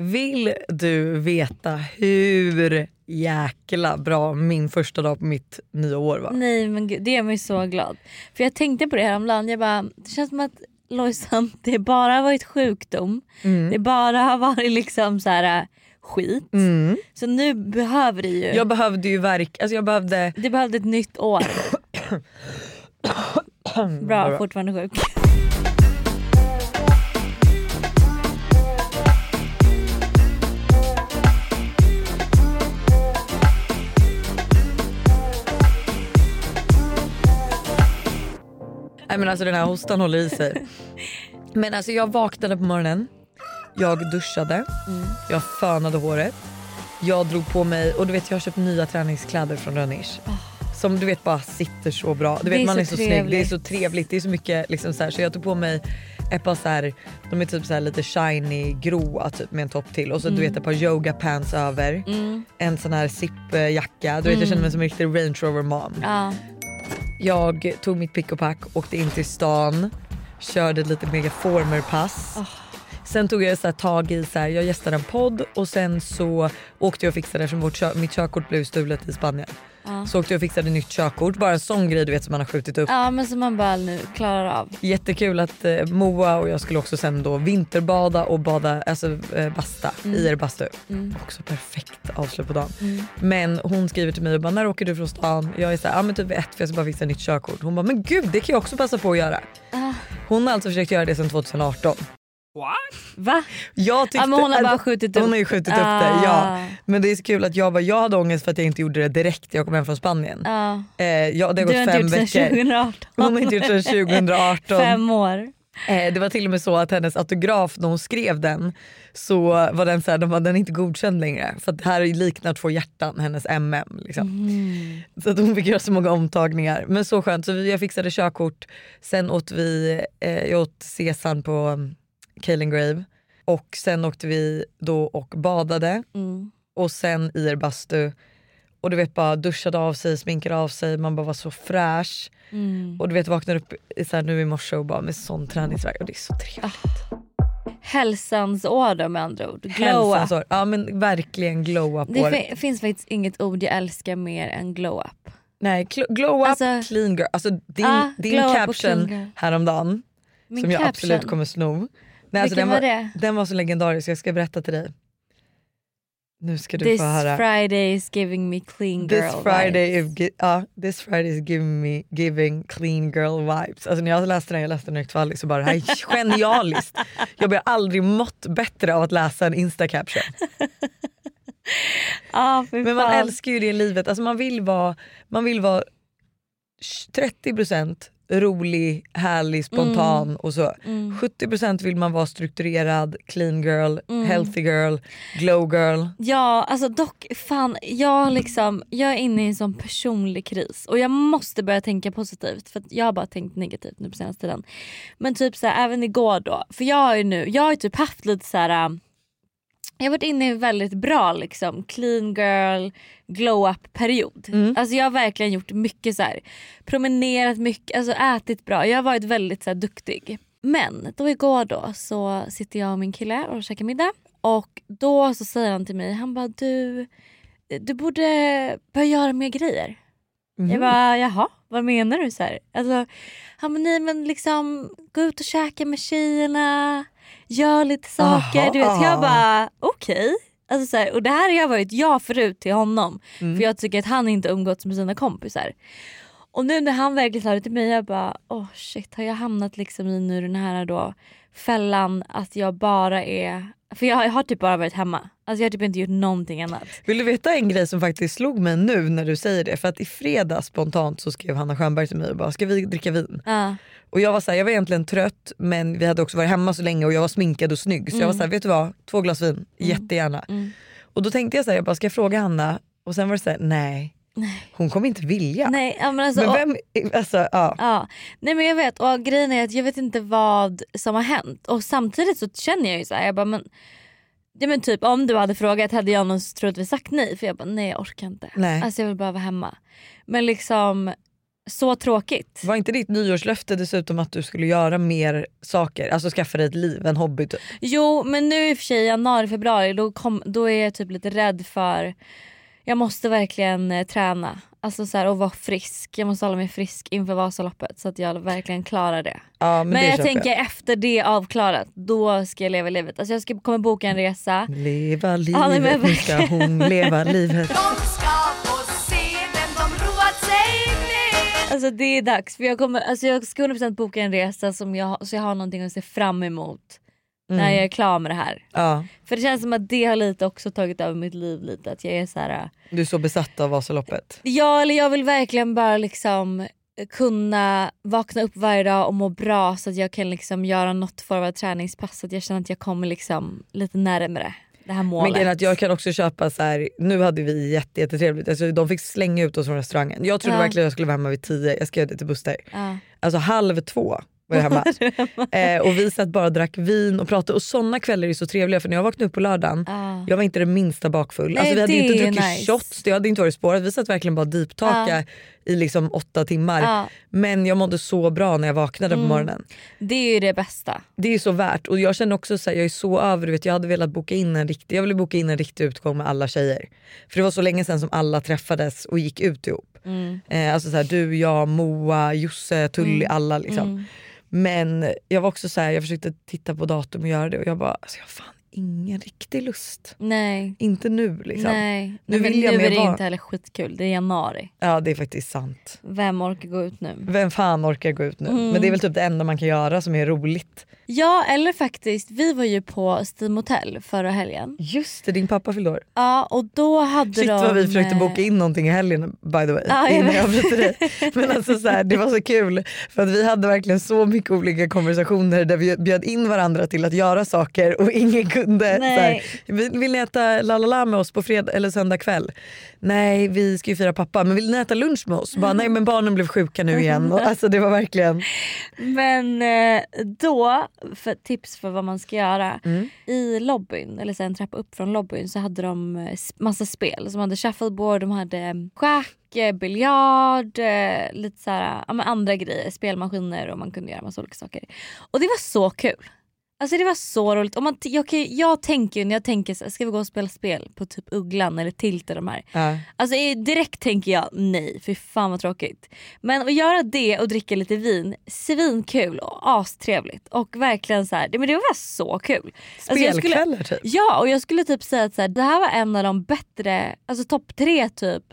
Vill du veta hur jäkla bra min första dag på mitt nya år var? Nej men gud, det gör mig så glad. För jag tänkte på det häromdagen, jag bara, det känns som att Lojsan, det bara har varit sjukdom. Det bara har varit liksom så här äh, skit. Så nu behöver det ju, Jag behövde ju verk... Alltså jag behövde... det behövde ett nytt år. Bra, fortfarande sjuk. Nej men alltså den här hostan håller i sig. Men alltså jag vaknade på morgonen, jag duschade, jag fönade håret, jag drog på mig och du vet jag har köpt nya träningskläder från Rönnish. Som du vet bara sitter så bra. Du vet är man så är så snygg, det är så trevligt, det är så mycket liksom så här. Så jag tog på mig ett par så här, de är typ så här lite shiny gråa typ med en topp till och så du vet ett par yoga pants över. En sån här zipjacka, du vet jag känner mig som en riktig range rover mom. Ja. Jag tog mitt pick och pack, åkte in till stan, körde lite megaformerpass. Ah. Sen tog jag så här tag i, så här, jag gästade en podd och sen så åkte jag och fixade eftersom vårt kö- mitt körkort blev stulet i Spanien. Så åkte jag och fixade nytt körkort, bara en sån grej du vet som man har skjutit upp. ja men som man bara nu klarar av. Jättekul att eh, Moa och jag skulle också sen då vinterbada och bada, alltså eh, basta i er bastu. Också perfekt avslut på dagen. Men hon skriver till mig och bara när åker du från stan? Jag är såhär, ja men typ ett för jag ska bara fixa nytt körkort. Hon bara, men gud det kan jag också passa på att göra. Ah. Hon har alltså försökt göra det sedan 2018. Va? Jag tyckte, Ja, men hon har bara skjutit upp. Hon har ju skjutit upp det, Ah. ja. Men det är så kul att jag, bara, jag hade ångest för att jag inte gjorde det direkt jag kom hem från Spanien. Ja. Eh, ja, det har Du har gått inte fem gjort det sedan veckor. 2018. Hon har inte gjort det sedan 2018. Fem år. Eh, det var till och med så att hennes autograf när hon skrev den så var den så här, de var den är inte godkänd längre för att det här liknar två hjärtan, hennes MM. Liksom. Mm. Så att hon fick göra så många omtagningar. Men så skönt, så vi, jag fixade körkort, sen åt vi, eh, jag åt sesan på Kaelin Grave och sen åkte vi då och badade Mm. och sen i er bastu och du vet bara duschade av sig, sminkade av sig, man bara var så fräsch. Mm. Och du vet vaknade upp så här, nu i morse och bara med sån träningsvärk och det är så trevligt. Hälsans år med andra ord. Glow up. Ja men verkligen glow up Det år. fi- finns faktiskt inget ord jag älskar mer än glow up. Nej, glow up, Alltså- clean girl. Alltså din, Ah, din caption häromdagen Min som jag caption. absolut kommer sno. Nej, alltså, den, var det? den var så legendarisk, jag ska berätta till dig. Nu ska du This få höra. Friday is giving me clean girl This Friday, vibes. gi- ja, this Friday is giving me giving clean girl vibes. Alltså när jag läste den, jag läste den högt för och bara det här är genialiskt. Jag har aldrig mått bättre av att läsa en instacaption. Ah, Men man fan. älskar ju det i livet. Alltså man vill vara, man vill vara 30% rolig, härlig, spontan och så. 70% vill man vara strukturerad, clean girl, healthy girl, glow girl. Ja, alltså dock fan jag liksom, jag är inne i en sån personlig kris och jag måste börja tänka positivt för jag har bara tänkt negativt nu på senaste tiden. Men typ så här, även igår då, för jag har ju nu, jag har ju typ haft lite så här. Jag har varit inne i en väldigt bra liksom clean girl glow up period. Alltså jag har verkligen gjort mycket så här, promenerat mycket, alltså ätit bra. Jag har varit väldigt så här, duktig. Men då igår då så sitter jag och min kille och käkar middag och då så säger han till mig, han bara du, du borde börja göra mer grejer. Jag bara jaha, vad menar du? Så här? Alltså, han bara nej men liksom gå ut och käka med tjejerna, gör lite saker. Aha, du vet, aha. jag bara okej. Alltså, så här, och det här har jag varit jag förut till honom för jag tycker att han inte umgåtts med sina kompisar. Och nu när han verkligen sa det till mig jag bara oh shit har jag hamnat liksom i nu den här då fällan att jag bara är för jag, jag har typ bara varit hemma. Alltså jag har typ inte gjort någonting annat. Vill du veta en grej som faktiskt slog mig nu när du säger det? För att i fredags spontant så skrev Hanna Stjernberg till mig och bara ska vi dricka vin? Ja. Och jag var så här, jag var egentligen trött men vi hade också varit hemma så länge och jag var sminkad och snygg. Så jag var så här, vet du vad? Två glas vin, jättegärna. Och då tänkte jag så här, jag bara ska jag fråga Hanna? Och sen var det så här, nej. Hon kommer inte vilja. Nej, men alltså, Men och- vem, alltså ja. Ja, nej men jag vet och grejen är att jag vet inte vad som har hänt och samtidigt så känner jag ju så här, jag bara men, ja, men typ om du hade frågat hade jag nog troligtvis sagt nej för jag bara nej jag orkar inte. Nej. Alltså jag vill bara vara hemma. Men liksom så tråkigt. Var inte ditt nyårslöfte dessutom att du skulle göra mer saker? Alltså skaffa dig ett liv, en hobby typ? Jo men nu i och för sig januari, februari då, kom, då är jag typ lite rädd för jag måste verkligen eh, träna. Alltså så här, och vara frisk. Jag måste hålla mig frisk inför Vasaloppet så att jag verkligen klarar det. Ja, men, Men, det jag köper tänker efter det avklarat, då ska jag leva livet. Alltså jag ska, kommer boka en resa. Leva livet, Ja, nej, men nu ska hon leva livet. De ska få se vem de roat sig med Alltså det är dags. För jag, kommer, alltså jag ska 100% boka en resa som jag, så jag har någonting att se fram emot. När jag är klar med det här. Ja, För det känns som att det har lite också tagit över mitt liv lite. Att jag är så här. du är så besatt av Vasaloppet. Ja eller jag vill verkligen bara liksom kunna vakna upp varje dag och må bra så att jag kan liksom göra något form av träningspass. Så att jag känner att jag kommer liksom lite närmare det här målet. Men att jag kan också köpa så här. nu hade vi jätte, jättetrevligt, alltså, de fick slänga ut oss från restaurangen. Jag trodde Ja. verkligen jag skulle vara hemma vid tio, jag skrev det till Buster. ja. Alltså halv två var jag hemma. eh, och vi satt bara och drack vin och pratade och såna kvällar är så trevliga för när jag vaknade upp på lördagen Ja. jag var inte det minsta bakfull. Nej, Alltså, vi hade inte druckit nice. shots, det hade inte varit spårat. Vi satt verkligen bara deeptaka i liksom åtta timmar. Ja. Men jag mådde så bra när jag vaknade Mm. på morgonen. Det är ju det bästa. Det är så värt och jag känner också så här, jag är så över vet, jag hade velat boka in en riktig, jag ville boka in en riktig utgång med alla tjejer. För det var så länge sedan som alla träffades och gick ut ihop. Mm. Eh, alltså så här, du, jag, Moa, Josse, Tully, alla liksom. Men jag var också så här, jag försökte titta på datum och göra det och jag bara, alltså jag har fan ingen riktig lust. Nej. Inte nu liksom. Nej. Nu Nej, men vill jag nu är det inte heller skitkul. Det är januari. Ja det är faktiskt sant. Vem orkar gå ut nu? Vem fan orkar gå ut nu? Mm. Men det är väl typ det enda man kan göra som är roligt. Ja eller faktiskt, vi var ju på Steam Hotel förra helgen. Just det, din pappa fyllde år. Ja och då hade Shit de... vad vi försökte eh, boka in någonting i helgen by the way. Ja, jag innan jag dig. Men alltså så här, det var så kul för att vi hade verkligen så mycket olika konversationer där vi bjöd in varandra till att göra saker och ingen kunde. Så här, Nej. vill, ni äta la la la med oss på fredag eller söndag kväll? Nej vi ska ju fira pappa men vill ni äta lunch med oss? Bara, nej men barnen blev sjuka nu igen. Och, alltså det var verkligen Men eh, då, för tips för vad man ska göra. Mm. I lobbyn, eller så en trappa upp från lobbyn så hade de eh, massa spel. De hade shuffleboard, de hade eh, schack, eh, biljard, lite så här, ja, andra grejer. Spelmaskiner och man kunde göra massa olika saker. Och det var så kul. Alltså det var så roligt. Och man, jag, kan, jag tänker ju när jag tänker så här, ska vi gå och spela spel på typ Ugglan eller Tilt eller de här. ja. Alltså direkt tänker jag nej, för fan vad tråkigt. Men att göra det och dricka lite vin, svinkul och astrevligt. Och verkligen så här, det, men det var så kul. Alltså spelkvällar typ. Ja och jag skulle typ säga att så här, det här var en av de bättre, alltså topp tre typ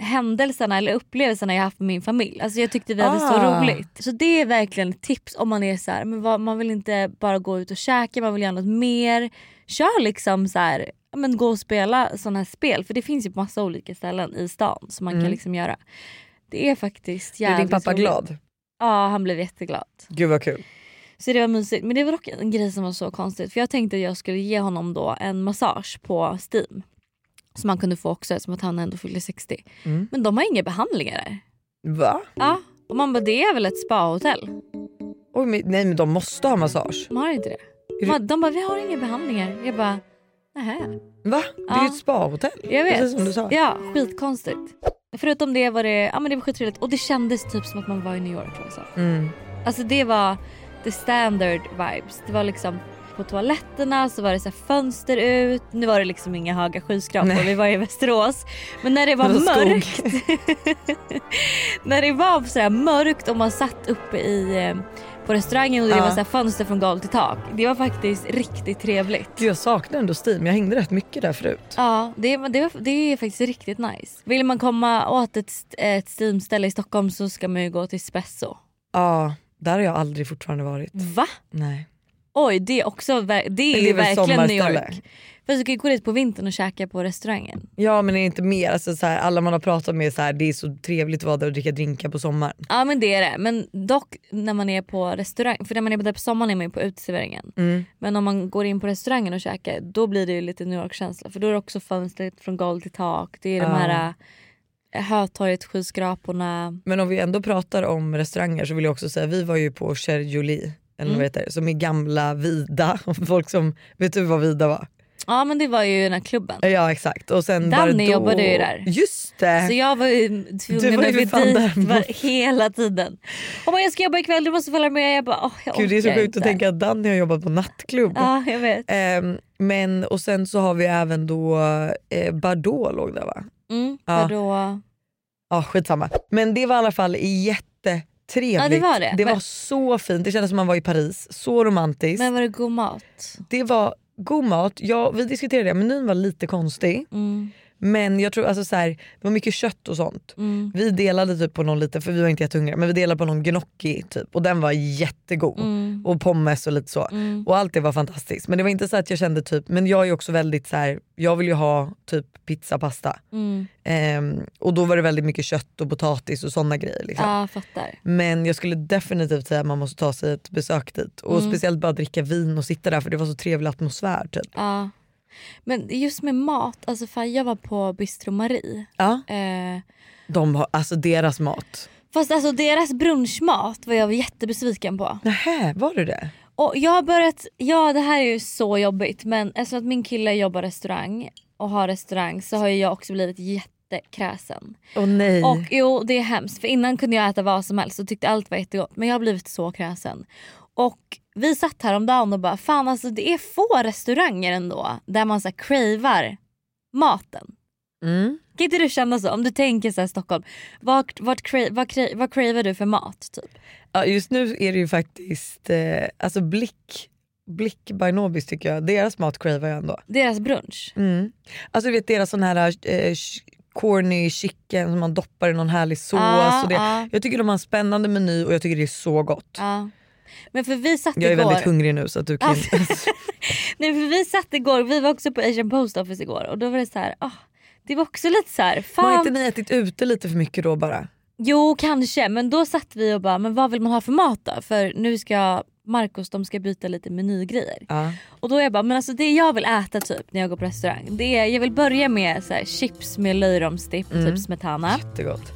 händelserna eller upplevelserna jag haft med min familj. Alltså jag tyckte vi hade så Ah. roligt. Så det är verkligen ett tips om man är så här, men vad, man vill inte bara gå ut och käka, man vill göra något mer. Kör liksom så här, men gå och spela sådana här spel för det finns ju på massa olika ställen i stan som man kan liksom göra. Det är faktiskt Är jävligt din pappa roligt. glad? Ja han blev jätteglad. Gud vad kul. Så det var mysigt. Men det var dock en grej som var så konstigt. För jag tänkte att jag skulle ge honom då en massage på Steam. Som han kunde få också eftersom att han ändå fyllde 60. Mm. Men de har inga behandlingar där. Va? Ja. Och man bara det är väl ett spahotell? Oj, men, nej men de måste ha massage. De har inte det. De, bara- de bara vi har inga behandlingar. Jag bara nähä. Va? Det är ju ett spahotell. Jag vet. Precis som du sa. Ja skitkonstigt. Förutom det var det, ja, men det var skittrevligt och det kändes typ som att man var i New York. Alltså, Mm. alltså det var the standard vibes. Det var liksom på toaletterna så var det så fönster ut. Nu var det liksom inga höga skyskrapor, vi var i Västerås. Men när det var, Det var mörkt. när det var så mörkt och man satt uppe i, eh, på restaurangen och det Ja. var så här fönster från golv till tak. Det var faktiskt riktigt trevligt. Jag saknar ändå Steam, jag hängde rätt mycket där förut. Ja, det, det, var, det är faktiskt riktigt nice. Vill man komma åt ett, ett Steam-ställe i Stockholm så ska man ju gå till Spesso. Ja, där har jag aldrig fortfarande varit. Va? Nej. Oj, det är också det är, ju det är väl verkligen New. York. För du kan ju gå dit på vintern och käka på restaurangen. Ja men är det inte mer, alltså, så här, alla man har pratat med så här, det är så trevligt att vara där och dricka drinkar på sommaren. Ja men det är det. Men dock när man är på restaurang, för när man är där på sommaren är man ju på uteserveringen. Mm. Men om man går in på restaurangen och käkar då blir det ju lite New York känsla. För då är det också fönstret från golv till tak. Det är de här Hötorget, skyskraporna. Men om vi ändå pratar om restauranger så vill jag också säga vi var ju på Cher Eller vad heter det, som är gamla Vida. Folk som, vet du vad Vida var? Ja men det var ju den här klubben. Ja exakt. Och sen Danny Bardot. jobbade ju där. Just det! Så jag var ju tvungen att gå dit var, hela tiden. Hon bara jag ska jobba ikväll, du måste följa med. Jag bara åh jag Gud, det är så sjukt att tänka att Danny har jobbat på nattklubb. Ja jag vet. Ehm, men och sen så har vi även då eh, Bardot låg där va? Mm, Ja. vadå? Ja skitsamma. Men det var i alla fall jättetrevligt. Ja, det var det. Det var Men- så fint, det kändes som man var i Paris. Så romantiskt. Men var det god mat? Det var god mat, ja, vi diskuterade det, menyn var lite konstig. Mm, Men jag tror alltså så här, det var mycket kött och sånt. mm, Vi delade typ på någon liten, för vi var inte jättehungriga, men vi delade på någon gnocchi typ och den var jättegod. mm, Och pommes och lite så. mm. Och allt det var fantastiskt. Men det var inte så att jag kände typ, men jag är också väldigt så här, jag vill ju ha typ pizza, pasta. Mm. Ehm, och då var det väldigt mycket kött och potatis och såna grejer. Liksom. Fattar. Men jag skulle definitivt säga att man måste ta sig ett besök dit. Och Mm. speciellt bara dricka vin och sitta där för det var så trevlig atmosfär. Typ. Ja. Men just med mat, alltså fan jag var på Bistro Marie. Ja. Eh, De har, alltså deras mat. Fast alltså deras brunchmat var jag jättebesviken på. Nähä, var det det? Och jag har börjat, ja det här är ju så jobbigt men eftersom att min kille jobbar restaurang och har restaurang så har ju jag också blivit jättekräsen. Åh nej. Och jo det är hemskt för innan kunde jag äta vad som helst och tyckte allt var jättegott men jag har blivit så kräsen. Och vi satt häromdagen och bara fan alltså det är få restauranger ändå där man så här cravar maten. Mm. Kan inte du känna så? Om du tänker så här Stockholm, vad, vad, cra- vad, cra- vad cravar du för mat? Typ? Ja, just nu är det ju faktiskt eh, alltså Blick, Blick by Nobis tycker jag, deras mat cravar jag ändå. Deras brunch. Mm. Alltså du vet deras sån här eh, corny chicken som man doppar i någon härlig sås. Ja, och det. ja. Jag tycker de har en spännande meny och jag tycker det är så gott. Ja. Men för vi satt Jag är igår... väldigt hungrig nu så att du kan... Nej för vi satt igår, vi var också på Asian Post Office igår och då var det så här, ah, det var också lite så här, Har fan. inte ni ätit ute lite för mycket då bara? Jo kanske men då satt vi och bara, men vad vill man ha för mat då? För nu ska Marcos de ska byta lite menygrejer. Ja. Och då är jag bara, men alltså det jag vill äta typ när jag går på restaurang, det är, jag vill börja med så här, chips med löjromsdipp, Mm. typ smetana. Jättegott.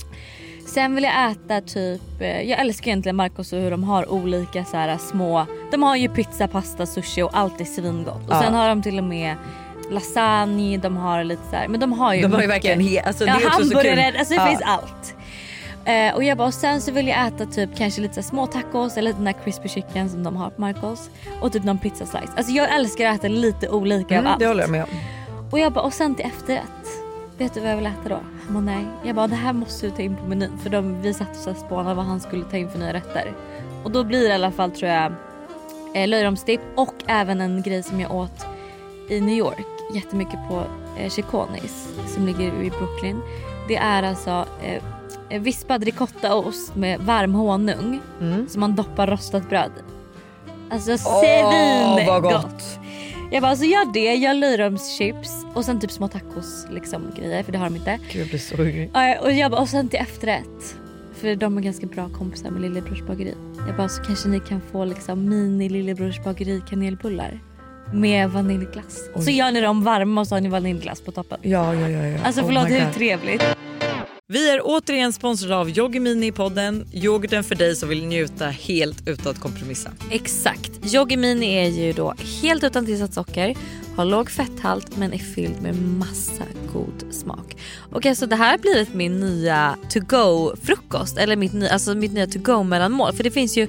Sen vill jag äta typ, eh, jag älskar egentligen Marcos och hur de har olika så här små, de har ju pizza, pasta, sushi och allt är svingott. Och Ja. sen har de till och med lasagne, de har lite så här, men de har ju De har ju verkligen he- alltså, det ja, är hamburgare, alltså det Ja. finns allt. Eh, och jag bara, och sen så vill jag äta typ kanske lite så små tacos eller den där crispy chicken som de har på Marcos. Och typ någon pizza slice. Alltså jag älskar att äta lite olika av Mm, allt. det håller jag med om. Och jag bara, och sen till efterrätt. Vet du vad jag vill äta då? Han bara, nej. Jag bara, det här måste du ta in på menyn. För de, vi satt och spånade vad han skulle ta in för nya rätter. Och då blir det i alla fall tror jag eh, löjromsdipp och även en grej som jag åt i New York jättemycket på eh, Chiconis som ligger i Brooklyn. Det är alltså eh, vispad ricottaost med varm honung Mm. som man doppar rostat bröd i. Alltså Åh, vad gott. Jag bara, alltså gör det, gör löjromschips och sen typ små tacos liksom grejer för det har de inte. Gud jag blir så hungrig. Och jag bara, och sen till efterrätt. För de är ganska bra kompisar med Lillebrors bageri. Jag bara, så kanske ni kan få liksom mini Lillebrors bageri kanelbullar. Med vaniljglass. Så Oj. gör ni dem varma och så har ni vaniljglass på toppen. Ja, ja, ja. ja. Alltså Oh förlåt my hur trevligt. Vi är återigen sponsrade av Yoggi Mini i podden. Yoghurten för dig som vill njuta helt utan att kompromissa. Exakt. Yoggi Mini är ju då helt utan tillsatt socker, har låg fetthalt men är fylld med massa god smak. Och alltså det här har blivit min nya to go frukost eller mitt, ny, alltså mitt nya to go mellanmål för det finns ju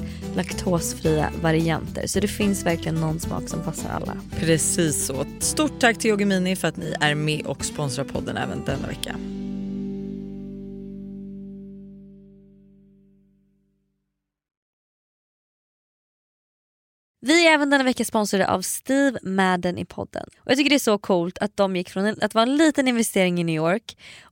laktosfria varianter. Så det finns verkligen någon smak som passar alla. Precis så. Stort tack till Yoggi Mini för att ni är med och sponsrar podden även denna vecka. Vi är även denna vecka sponsrade av Steve Madden i podden. Och jag tycker det är så coolt att de gick från att vara en liten investering i New York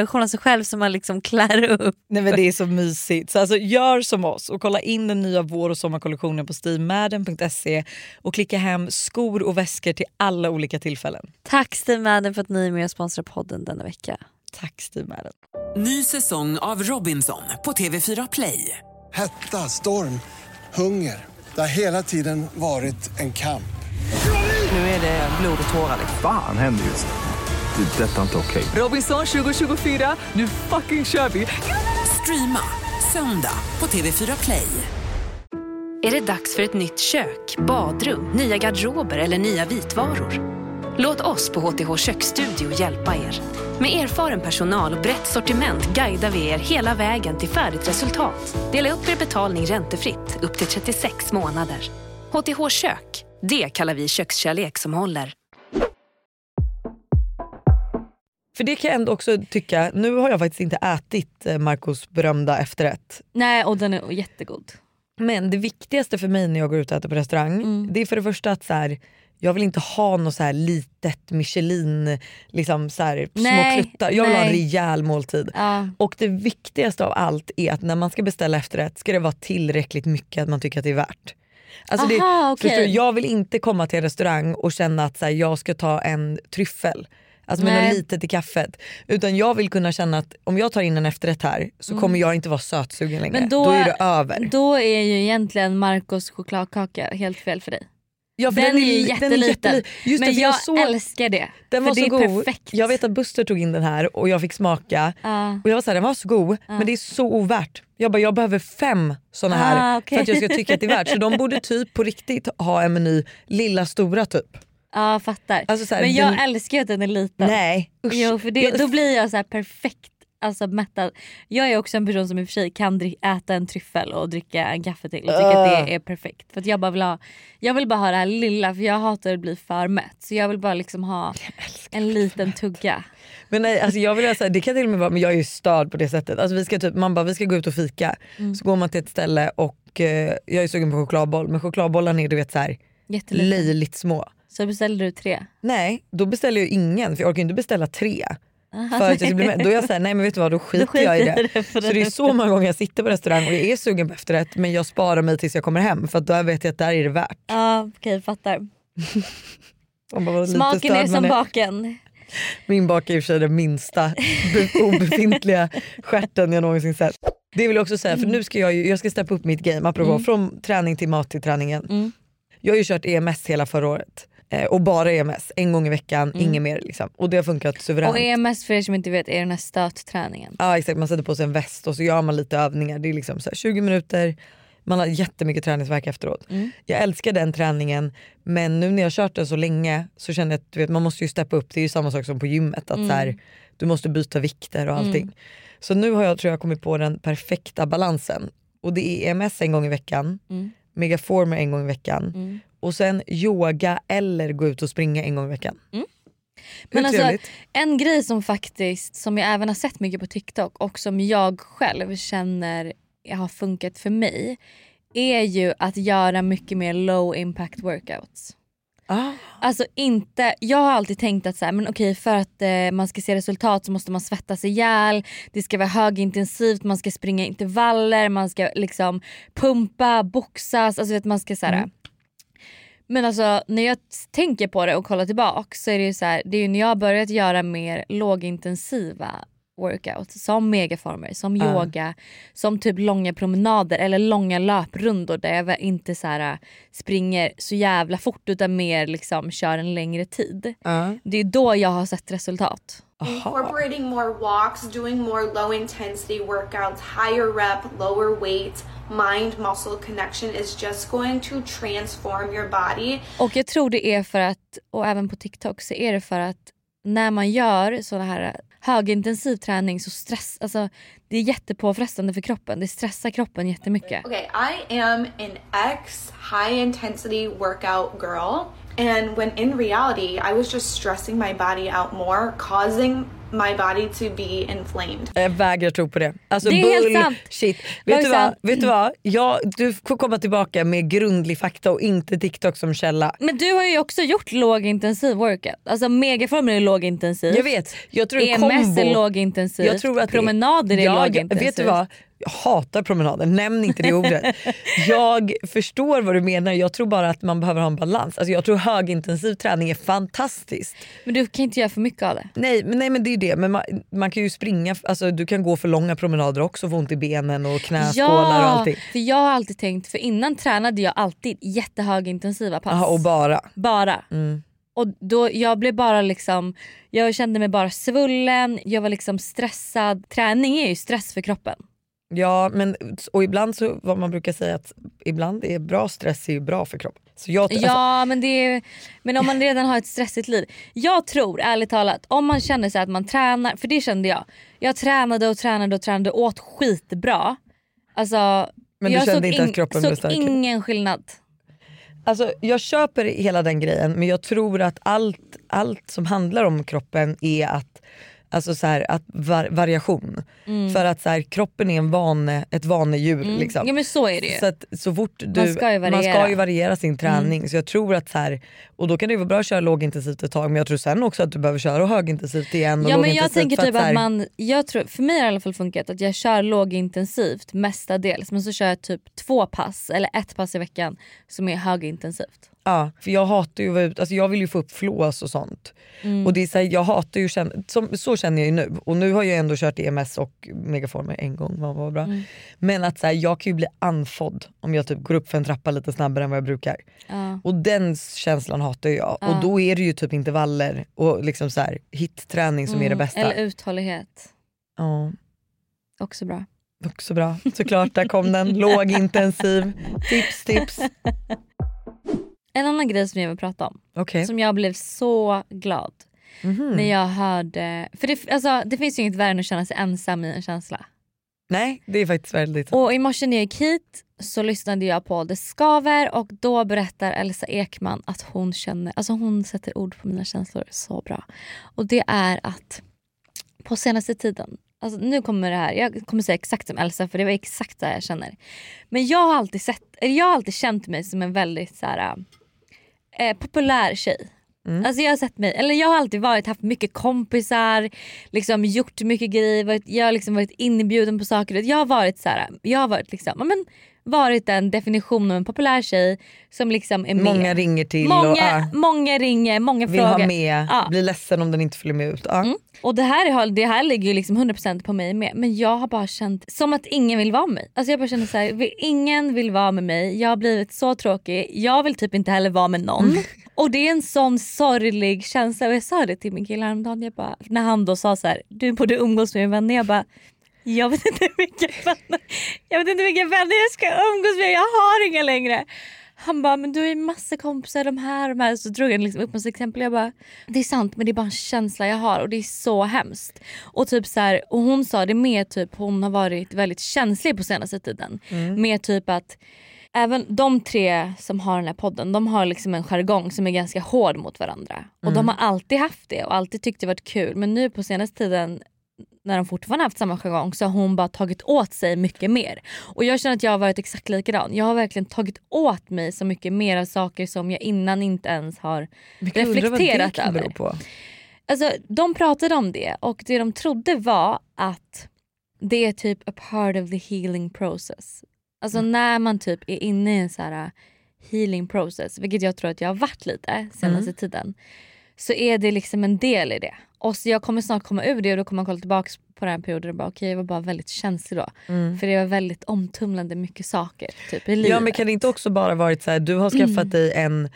miniversion av sig själv som man liksom klär upp. Nej men Det är så mysigt. Så alltså, gör som oss och kolla in den nya vår och sommarkollektionen på steamadden.se och klicka hem skor och väskor till alla olika tillfällen. Tack Steve Madden för att ni är med och sponsrar podden denna vecka. Tack Steve Madden. Ny säsong av Robinson på TV4 Play. Hetta, storm, hunger. Det har hela tiden varit en kamp. Nu är det blod och tårar. liksom. Fan händer just nu. Det. Detta är inte okej. Robinson 2024, nu fucking kör vi! Streama söndag på TV4 Play. Är det dags för ett nytt kök, badrum, nya garderober eller nya vitvaror? Låt oss på HTH Köksstudio hjälpa er. Med erfaren personal och brett sortiment guidar vi er hela vägen till färdigt resultat. Dela upp er betalning räntefritt upp till 36 månader. HTH Kök, det kallar vi kökskärlek som håller. För det kan jag ändå också tycka, nu har jag faktiskt inte ätit eh, Marcos berömda efterrätt. Nej och den är jättegod. Men det viktigaste för mig när jag går ut och äter på restaurang Mm. det är för det första att så här, jag vill inte ha något så här litet Michelin, liksom så här, små Nej, kluttar. Jag vill ha en nej. rejäl måltid. Ja. Och det viktigaste av allt är att när man ska beställa efterrätt ska det vara tillräckligt mycket att man tycker att det är värt. Alltså det, Aha, förstår du, jag vill inte komma till en restaurang och känna att så här, jag ska ta en tryffel. Alltså med något litet i kaffet. Utan jag vill kunna känna att om jag tar in en efterrätt här så kommer jag inte vara sötsugen längre. Mm. Men då, då- är det över. Då är ju egentligen Marcos chokladkaka helt fel för dig. Ja, för den, är ju li- jätteliten. jätteli- Just det, men för jag så, älskar det. den var det så är god. perfekt. Jag vet att Buster tog in den här och jag fick smaka. Ja. Och jag var såhär, den var så god men det är så ovärt. Jag bara, jag behöver fem såna här Ah, okej. för att jag ska tycka att det är värt. Så de borde typ på riktigt ha en meny lilla stora typ. Ja fattar. Alltså så här, men jag den- älskar ju att den är liten. Nej usch. Jo för det, då blir jag så här perfekt alltså, mättad. Jag är också en person som i och för sig kan äta en tryffel och dricka en kaffe till och tycker att det är perfekt. För jag, bara vill ha, jag vill bara ha det här lilla för jag hatar att bli för mätt. Så jag vill bara liksom ha en liten tugga. Men nej, alltså jag vill här, det kan till och med vara, men jag är ju störd på det sättet. Alltså vi ska typ, man bara vi ska gå ut och fika. Mm. Så går man till ett ställe och eh, jag är sugen på chokladboll men chokladbollarna är du vet så här, löjligt små. Så beställer du tre. Nej, då beställer jag ingen för jag orkar inte beställa tre. För att jag bli med. Då är jag såhär, nej men vet du vad då skiter, skiter jag i det. det så det är så många gånger jag sitter på restaurang och jag är sugen på efterrätt men jag sparar mig tills jag kommer hem för att då vet jag att där är det värt. Ja okej fattar. Man bara, Smaken är som baken. Min bak är i och för sig den minsta be- obefintliga stjärten jag någonsin sett. Det vill jag också säga för nu ska jag, ju, jag ska steppa upp mitt game apropå från träning till mat till träningen. Mm. Jag har ju kört EMS hela förra året. Eh, och bara EMS, en gång i veckan, inget mer. Liksom. Och det har funkat suveränt. Och EMS för er som inte vet är den här stötträningen. Ja exakt, man sätter på sig en väst och så gör man lite övningar. Det är liksom så här 20 minuter, man har jättemycket träningsvärk efteråt. Jag älskar den träningen men nu när jag kört den så länge så känner jag att du vet, man måste ju steppa upp. Det är ju samma sak som på gymmet. Att så här, du måste byta vikter och allting. Så nu har jag tror jag kommit på den perfekta balansen. Och det är EMS en gång i veckan, Megaformer en gång i veckan och sen yoga eller gå ut och springa en gång i veckan. Hur Men alltså, en grej som faktiskt, som jag även har sett mycket på TikTok och som jag själv känner har funkat för mig är ju att göra mycket mer low impact workouts. Ah. Alltså inte, jag har alltid tänkt att så här, men okej, för att eh, man ska se resultat så måste man svettas ihjäl, det ska vara högintensivt, man ska springa intervaller, man ska liksom pumpa, boxas, alltså vet, man ska så här, men alltså när jag tänker på det och kollar tillbaka så är det ju så här, det är ju när jag har börjat göra mer lågintensiva workout som megaformer, som Ja. yoga, som typ långa promenader eller långa löprundor där jag inte så här, springer så jävla fort utan mer liksom kör en längre tid. Ja. Det är då jag har sett resultat. Incorporating more walks, doing more low intensity workouts, higher rep, lower weight, mind muscle connection is just going to transform your body. Och jag tror det är för att, och även på TikTok så är det för att när man gör sån här högintensiv träning så stress, alltså det är jättepåfrestande för kroppen. Det stressar kroppen jättemycket. Okay, I am an ex high intensity workout girl. And when in reality, I was just stressing my body out more, causing my body to be inflamed. Jag vägrar tro på det. Alltså Det är helt sant. Shit. Vet, du vad? Vet du vad? Jag, du får komma tillbaka med grundlig fakta och inte TikTok som källa. Men du har ju också gjort lågintensiv workout. Alltså megaformer är lågintensiv. Jag vet. Jag tror EMS kombo. är lågintensivt. Jag tror att det- Promenader är jag, lågintensivt. Vet du vad? Jag hatar promenader, nämn inte det ordet. jag förstår vad du menar, jag tror bara att man behöver ha en balans. Alltså jag tror högintensiv träning är fantastiskt. Men du kan inte göra för mycket av det. Nej men, nej, men det är det, men man, man kan ju springa, alltså, du kan gå för långa promenader också och få ont i benen och knäskålar och allting. för jag har alltid tänkt, för innan tränade jag alltid jättehögintensiva pass. Aha, och bara. Bara. Mm. Och då, jag blev bara liksom, jag kände mig bara svullen, jag var liksom stressad. Träning är ju stress för kroppen. Ja men och ibland så vad man brukar säga att ibland är bra stress är ju bra för kroppen. Så jag, alltså, Ja men, det är, men om man redan har ett stressigt liv. Jag tror ärligt talat om man känner sig att man tränar, för det kände jag. Jag tränade och tränade och tränade och åt skitbra. Alltså, Men du jag kände såg inte att kroppen blev såg starkare? ingen skillnad. Alltså, jag köper hela den grejen men jag tror att allt, allt som handlar om kroppen är att Alltså så här, att var, variation. Mm. För att så här, kroppen är en vane, ett vanedjur. Mm. Liksom. Ja men så är det ju. Så, att, så fort du, Man ska ju variera. ska ju variera sin träning. Mm. Så jag tror att så här, och då kan det vara bra att köra lågintensivt ett tag men jag tror sen också att du behöver köra högintensivt igen. Och Ja men jag tänker typ att, här- man, jag tror, för mig har det i alla fall funkat att jag kör lågintensivt mestadels men så kör jag typ två pass eller ett pass i veckan som är högintensivt. Ja, för jag hatar ju att vara ute, alltså jag vill ju få upp flås och sånt. Mm. Och det är så, här, jag hatar ju som, så känner jag ju nu. Och nu har jag ändå kört EMS och megaformer en gång, vad var bra. Mm. Men att så här, jag kan ju bli andfådd om jag typ går upp för en trappa lite snabbare än vad jag brukar. Ja. Och den känslan hatar jag. Ja. Och då är det ju typ intervaller och liksom så här, hit-träning som är det Mm, bästa. Eller uthållighet. Ja, Också bra. också bra. Såklart, där kom den. Lågintensiv. Tips, tips. En annan grej som jag vill prata om. Okej. Som jag blev så glad Mhm. när jag hörde... För det, alltså, det finns ju inget värre än att känna sig ensam i en känsla. Nej, det är faktiskt väldigt. Och i morse när jag gick hit så lyssnade jag på Det skaver och då berättar Elsa Ekman att hon känner, alltså hon sätter ord på mina känslor så bra. Och det är att på senaste tiden, alltså nu kommer det här, jag kommer säga exakt som Elsa för det var exakt det jag känner. Men jag har alltid, sett, eller jag har alltid känt mig som en väldigt så här, eh, populär tjej. Alltså jag har sett mig, eller jag har alltid varit, haft mycket kompisar, liksom gjort mycket grejer, varit, jag har liksom varit inbjuden på saker. Jag har varit så här, jag har varit liksom, men, varit en definition av en populär tjej som liksom är med. Många ringer till många, och ah, många ringer, många vill frågar. ha med, Ja. blir ledsen om den inte följer med ut. Ja. Mm. Och det här, det här ligger ju liksom 100% på mig med. Men jag har bara känt som att ingen vill vara med mig. Alltså jag bara känner så här, ingen vill vara med mig. Jag har blivit så tråkig. Jag vill typ inte heller vara med någon. Och det är en sån sorglig känsla. Och jag sa det till min kille häromdagen. Jag bara, när han då sa så här, du borde umgås med vänner. Jag bara, jag vet inte vilka vänner jag, vet inte vilka vänner jag ska umgås med. Jag har inga längre. Han bara, men du har ju massa kompisar, de här de här. Så drog han liksom upp massa exempel. Jag bara, det är sant men det är bara en känsla jag har och det är så hemskt. Och, typ så här, och hon sa det med typ, hon har varit väldigt känslig på senaste tiden. Med typ att Även de tre som har den här podden de har liksom en jargong som är ganska hård mot varandra. Och de har alltid haft det och alltid tyckt det varit kul men nu på senaste tiden när de fortfarande haft samma jargong så har hon bara tagit åt sig mycket mer. Och jag känner att jag har varit exakt likadan. Jag har verkligen tagit åt mig så mycket mer av saker som jag innan inte ens har jag undrar vad det reflekterat över. på. Alltså, de pratade om det och det de trodde var att det är typ a part of the healing process. Alltså Mm. när man typ är inne i en så här uh, healing process, vilket jag tror att jag har varit lite senaste Mm. tiden. så är det liksom en del i det. Och så jag kommer snart komma ur det och då kommer man kolla tillbaka på den här perioden och bara okej jag var bara väldigt känslig då. För det var väldigt omtumlande mycket saker typ, i livet. Ja men kan det inte också bara varit så här, du har skaffat dig en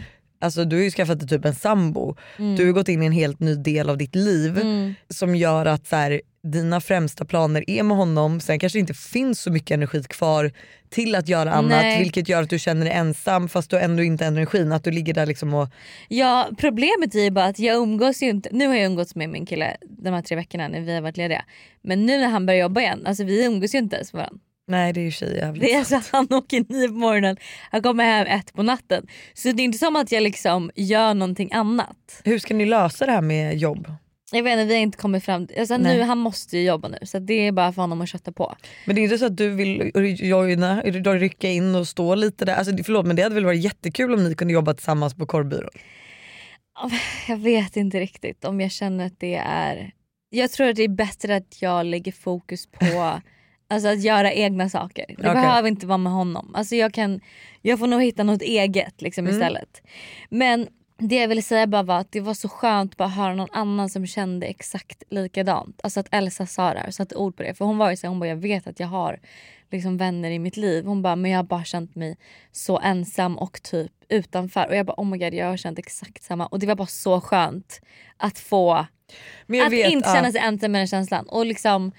Alltså du har ju skaffat dig typ en sambo, du har gått in i en helt ny del av ditt liv som gör att så här, dina främsta planer är med honom, sen kanske det inte finns så mycket energi kvar till att göra annat Nej. vilket gör att du känner dig ensam fast du har ändå inte energin. Att du ligger där liksom och... Ja problemet är ju bara att jag umgås ju inte, nu har jag umgåtts med min kille de här tre veckorna när vi har varit lediga. Men nu när han börjar jobba igen, alltså vi umgås ju inte ens med varandra. Nej det är ju tjej jävligt. Det är alltså han åker nio på morgonen, han kommer hem ett på natten. Så det är inte som att jag liksom gör någonting annat. Hur ska ni lösa det här med jobb? Jag vet inte, vi har inte kommit fram alltså Nej. nu, Han måste ju jobba nu så det är bara för honom att kötta på. Men det är inte så att du vill joina, rycka in och stå lite där. Alltså, förlåt men det hade väl varit jättekul om ni kunde jobba tillsammans på korvbyrån? Jag vet inte riktigt om jag känner att det är... Jag tror att det är bättre att jag lägger fokus på alltså att göra egna saker. Det Okej. behöver inte vara med honom. Alltså jag, kan, jag får nog hitta något eget liksom Mm. istället. Men det jag ville säga bara var att det var så skönt att bara höra någon annan som kände exakt likadant. Alltså att Elsa sa det här, satte ord på det. För hon var ju så här, hon bara jag vet att jag har liksom vänner i mitt liv. Hon bara men jag har bara känt mig så ensam och typ utanför. Och jag bara oh my god jag har känt exakt samma. Och det var bara så skönt att få att vet, inte känna sig ensam med den känslan. Och liksom,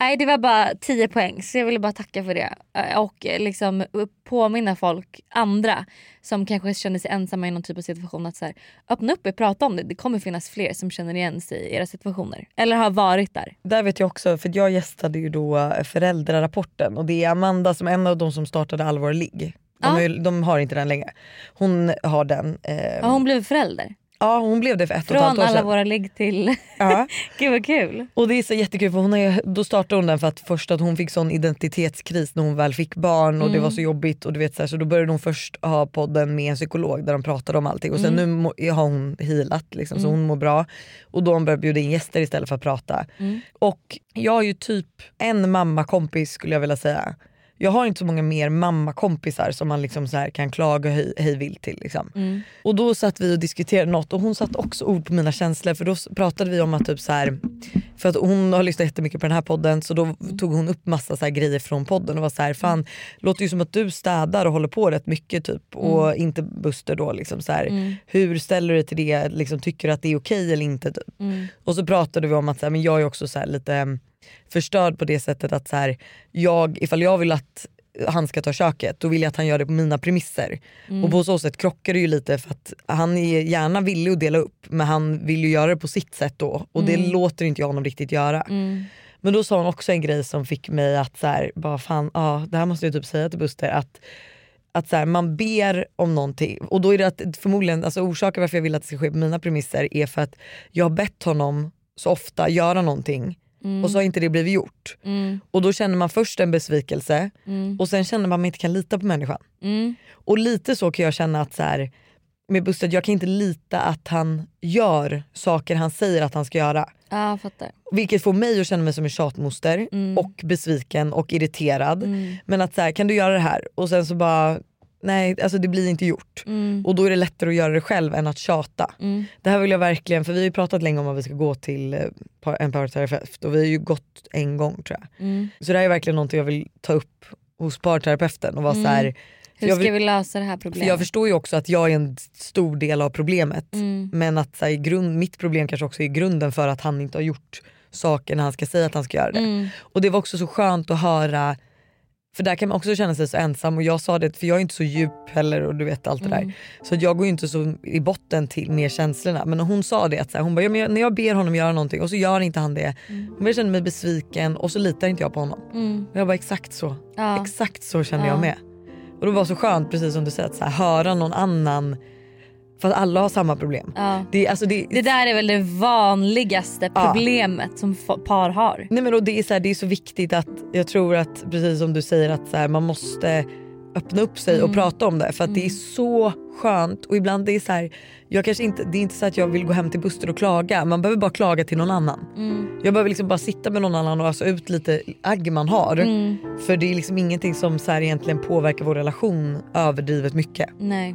nej, det var bara 10 poäng så jag ville bara tacka för det. Eh, Och eh, liksom påminna folk, andra som kanske känner sig ensamma i någon typ av situation att så här, öppna upp och prata om det. Det kommer finnas fler som känner igen sig i era situationer. Eller har varit där. Där vet jag också, för jag gästade ju då eh, föräldrarapporten och det är Amanda som är en av de som startade Allvar ligg. De, Ja. ju, de har inte den längre. Hon har den. Eh, Har hon blivit förälder? Ja hon blev det för ett och ett halvt Från år alla sedan. våra ligg till... Ja. Gud vad kul. Och det är så jättekul för hon är, då startade hon den för att först att hon fick sån identitetskris när hon väl fick barn och det var så jobbigt och du vet så, här, så då började hon först ha podden med en psykolog där de pratade om allting och sen nu må, har hon healat liksom, så hon mår bra och då har hon börjat bjuda in gäster istället för att prata. Och jag har ju typ en mammakompis skulle jag vilja säga. Jag har inte så många mer mammakompisar som man liksom så kan klaga hej, hej vilt till. Liksom. Och då satt vi och diskuterade något och hon satte också ord på mina känslor för då pratade vi om att typ så här, för att hon har lyssnat jättemycket på den här podden så då tog hon upp massa så grejer från podden och var så här, fan låter ju som att du städar och håller på rätt mycket typ och inte Buster då liksom så här, hur ställer du dig till det, liksom, tycker du att det är okej eller inte typ. Och så pratade vi om att så här, men jag är också så lite mm, förstörd på det sättet att så här, jag, ifall jag vill att han ska ta köket då vill jag att han gör det på mina premisser. Och på så sätt krockar det ju lite för att han är gärna villig att dela upp men han vill ju göra det på sitt sätt då och det låter inte jag honom riktigt göra. Men då sa hon också en grej som fick mig att så här, bara fan, ja, det här måste jag typ säga till Buster att att så här, man ber om någonting. Och då är det att förmodligen, alltså orsaken varför jag vill att det ska ske på mina premisser är för att jag har bett honom så ofta göra någonting och så har inte det blivit gjort. Och då känner man först en besvikelse och sen känner man att man inte kan lita på människan. Och lite så kan jag känna att så här, med Buster, jag kan inte lita att han gör saker han säger att han ska göra. Ja jag fattar. Vilket får mig att känna mig som en tjatmoster och besviken och irriterad. Men att så här, kan du göra det här? Och sen så bara, nej alltså det blir inte gjort. Och då är det lättare att göra det själv än att tjata. Det här vill jag verkligen, för vi har ju pratat länge om att vi ska gå till eh, en parterapeut och vi har ju gått en gång tror jag. Så det här är verkligen någonting jag vill ta upp hos parterapeuten och vara så här, för Hur ska vill- vi lösa det här för problemet? jag förstår ju också att jag är en stor del av problemet. Men att så här, grund, mitt problem kanske också är grunden för att han inte har gjort saker när han ska säga att han ska göra det. Och det var också så skönt att höra, för där kan man också känna sig så ensam och jag sa det för jag är inte så djup heller och du vet allt det där. Så att jag går ju inte så i botten till med känslorna. Men hon sa det att så här, hon bara, ja, när jag ber honom göra någonting och så gör inte han det. Hon bara, jag känner mig besviken och så litar inte jag på honom. Och jag bara exakt så. Ja. Exakt så känner Ja. jag med. Och det var så skönt precis som du säger att så här, höra någon annan för att alla har samma problem. Ja. Det, alltså det, Det där är väl det vanligaste Ja. problemet som f- par har. Nej men och det, är så här, det är så viktigt att jag tror att precis som du säger att så här, man måste öppna upp sig och prata om det för att det är så skönt och ibland det är så här, jag kanske inte, det är inte så att jag vill gå hem till Buster och klaga man behöver bara klaga till någon annan. Jag behöver liksom bara sitta med någon annan och ösa ut lite agg man har. För det är liksom ingenting som så här egentligen påverkar vår relation överdrivet mycket. Nej.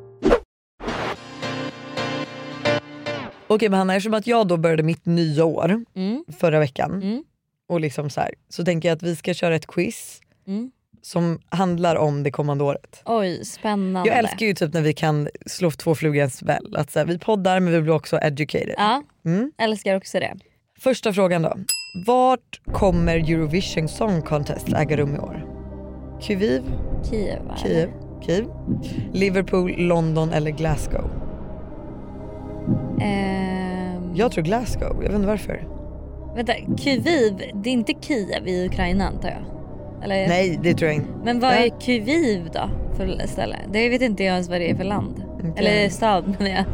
Okej men Hanna, eftersom att jag då började mitt nya år Mm. förra veckan Mm. och liksom så, här, så tänker jag att vi ska köra ett quiz Mm. som handlar om det kommande året. Oj, spännande. Jag älskar ju typ när vi kan slå två flugor i en smäll. Att så här, vi poddar men vi blir också educated. Ja, Mm. älskar också det. Första frågan då. Vart kommer Eurovision Song Contest äga rum i år? Kyiv, Kiev va? Kiev, Kiev, Liverpool, London eller Glasgow? Ehm, Jag tror Glasgow, jag vet inte varför. Vänta, Kyiv, det är inte Kiev i Ukraina antar jag? Eller? Nej det tror jag inte. Men vad är Kyiv då för ställe? Det vet inte jag ens vad det är för land. Inte Eller stad menar jag.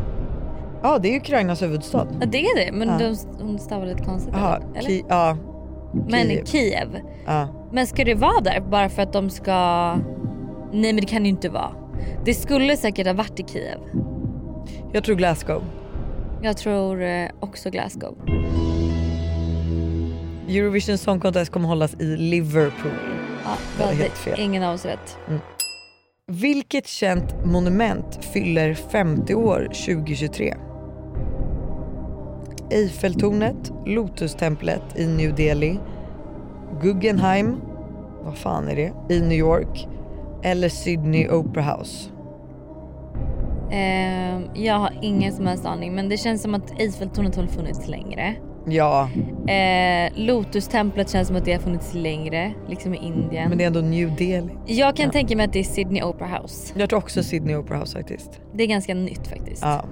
Ja det är Ukrainas huvudstad. Ja det är det men Ja. de, de stavar lite konstigt. Jaha, eller? Ki- ja. Men Kiev. Kiev. ja. Men ska det vara där bara för att de ska... Nej men det kan ju inte vara. Det skulle säkert ha varit i Kiev. Jag tror Glasgow. Jag tror eh, också Glasgow. Eurovision Song Contest kommer hållas i Liverpool. Ja, Det det helt fel. Ingen av oss rätt. Vilket känt monument fyller 50 år 2023? Eiffeltornet, Lotustemplet i New Delhi, Guggenheim, vad fan är det, i New York eller Sydney Opera House? Ehm, jag har ingen som helst aning men det känns som att Eiffeltornet har funnits längre. Ja, Eh, Lotustemplet känns som att det har funnits längre, liksom i Indien. men det är ändå New Delhi. Jag kan Ja. tänka mig att det är Sydney Opera House. Jag tror också Sydney Opera House faktiskt. Det är ganska nytt faktiskt. Ja.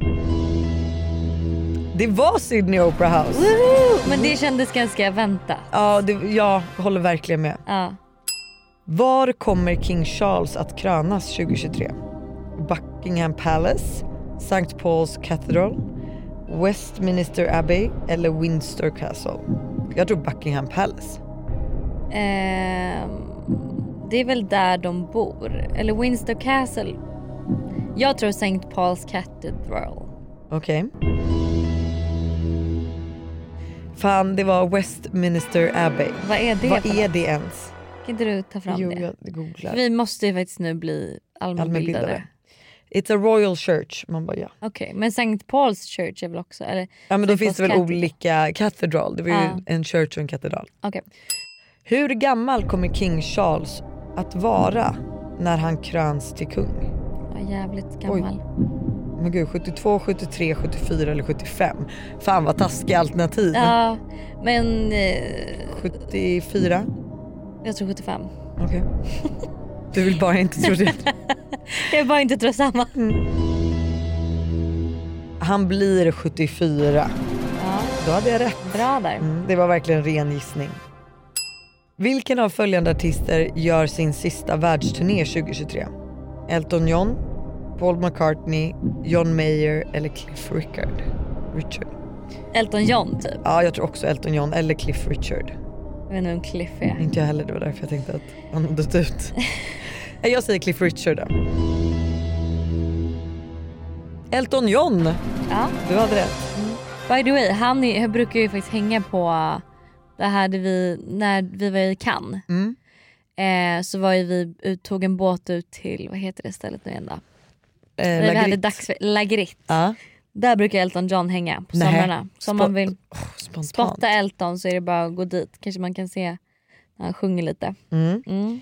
Det var Sydney Opera House. Woohoo! Men det kändes ganska väntat. Ja, det, jag håller verkligen med. Ja. Var kommer King Charles att krönas 2023? Buckingham Palace, St. Paul's Cathedral, Westminster Abbey eller Windsor Castle? Jag tror Buckingham Palace. Ehm, det är väl där de bor. Eller Windsor Castle. Jag tror St. Paul's Cathedral. Okej. Fan, det var Westminster Abbey. Vad är det Vad är det ens? Kan inte du ta fram Jo, det? jag googlar. Vi måste ju faktiskt nu bli allmänbildade. Allmänbildade. It's a royal church. Man bara ja. Okej, men St. Paul's Church är väl också? Eller? Ja men då St. finns det väl Cathedral. olika katedral. Det var ju Ja. en church och en katedral. Okej. Hur gammal kommer King Charles att vara när han kröns till kung? Ja, jävligt gammal. Men gud 72, 73, 74 eller 75. Fan vad taskiga alternativ. Ja, men eh, 74? jag tror 75. Okej. Du vill bara inte tro det. Jag vill bara inte tro samma. Han blir 74. Ja, Då hade jag rätt. bra där. Mm, det var verkligen ren gissning. Vilken av följande artister gör sin sista världsturné 2023? Elton John, Paul McCartney, John Mayer eller Cliff Richard? Richard. Elton John typ. Ja, jag tror också Elton John eller Cliff Richard. Jag vet inte vem Cliff är. Inte jag heller, det var därför jag tänkte att han hade dött ut. Jag säger Cliff Richard då. Elton John! Ja. Du hade rätt. By the way, han är, brukar ju faktiskt hänga på det här där vi, när vi var i Cannes. Mm. Eh, så var ju vi, ut- tog en båt ut till, vad heter det stället nu igen då? Eh, vi hade. Ja. Där brukar Elton John hänga på somrarna. Så om man vill Spontant. spotta Elton så är det bara att gå dit. Kanske man kan se när han sjunger lite. Mm. Mm.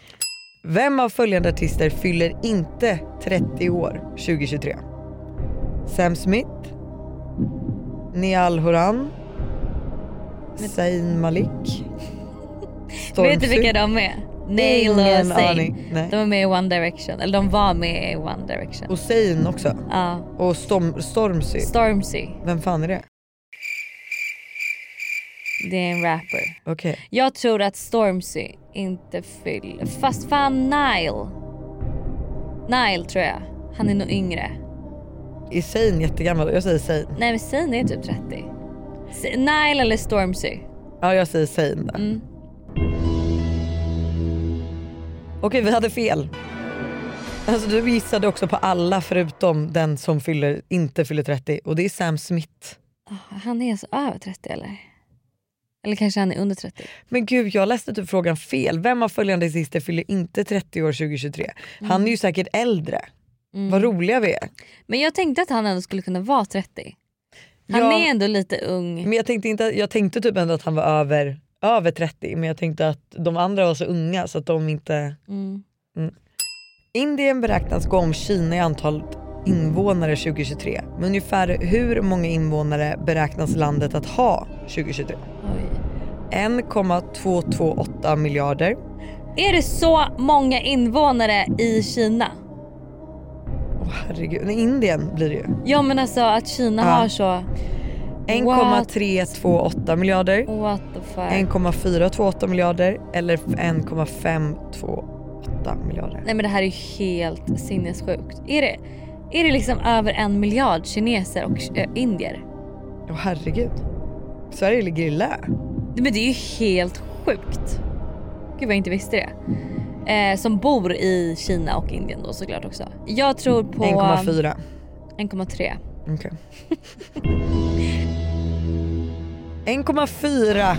Vem av följande artister fyller inte 30 år 2023? Sam Smith, Niall Horan, Zayn Malik, Vet du vilka de är? Nail och Zayn. De är med i One Direction. Eller de var med i One Direction. Och Zayn också. Ja. Och Storm, Stormzy. Stormzy. Vem fan är det? Det är en rapper. Okej. Jag tror att Stormzy inte fyller... Fast fan Nile. Nile tror jag. Han är nog yngre. Är Zayn jättegammal? Jag säger Zayn. Nej men Zayn är typ 30. S- Nile eller Stormzy. Ja jag säger Zayn då. Mm. Okej vi hade fel. Alltså du gissade också på alla förutom den som fyller, inte fyller 30 och det är Sam Smith. Ah, Han är så över 30 eller? Eller kanske han är under 30. Men gud jag läste typ frågan fel. Vem av följande artister fyller inte 30 år 2023? Han är ju säkert äldre. Mm. Vad roliga vi är. Men jag tänkte att han ändå skulle kunna vara 30. Han Ja. är ändå lite ung. Men jag tänkte, inte, jag tänkte typ ändå att han var över, över 30 men jag tänkte att de andra var så unga så att de inte... Mm. Indien beräknas gå om Kina i antal invånare 2023. Men ungefär hur många invånare beräknas landet att ha 2023? Oj. 1,228 miljarder. Är det så många invånare i Kina? Åh herregud, nej, Indien blir det ju. Ja men alltså att Kina Ja. har så... 1,328 miljarder. What the fuck. 1,428 miljarder eller 1,528 miljarder. Nej men det här är ju helt sinnessjukt. Är det, är det liksom över en miljard kineser och äh, indier? Åh herregud. Sverige ligger i lä. Nej, Men det är ju helt sjukt. Gud vad jag inte visste det. Eh, som bor i Kina och Indien då såklart också. Jag tror på... 1,4. 1,3. Okej. 1,4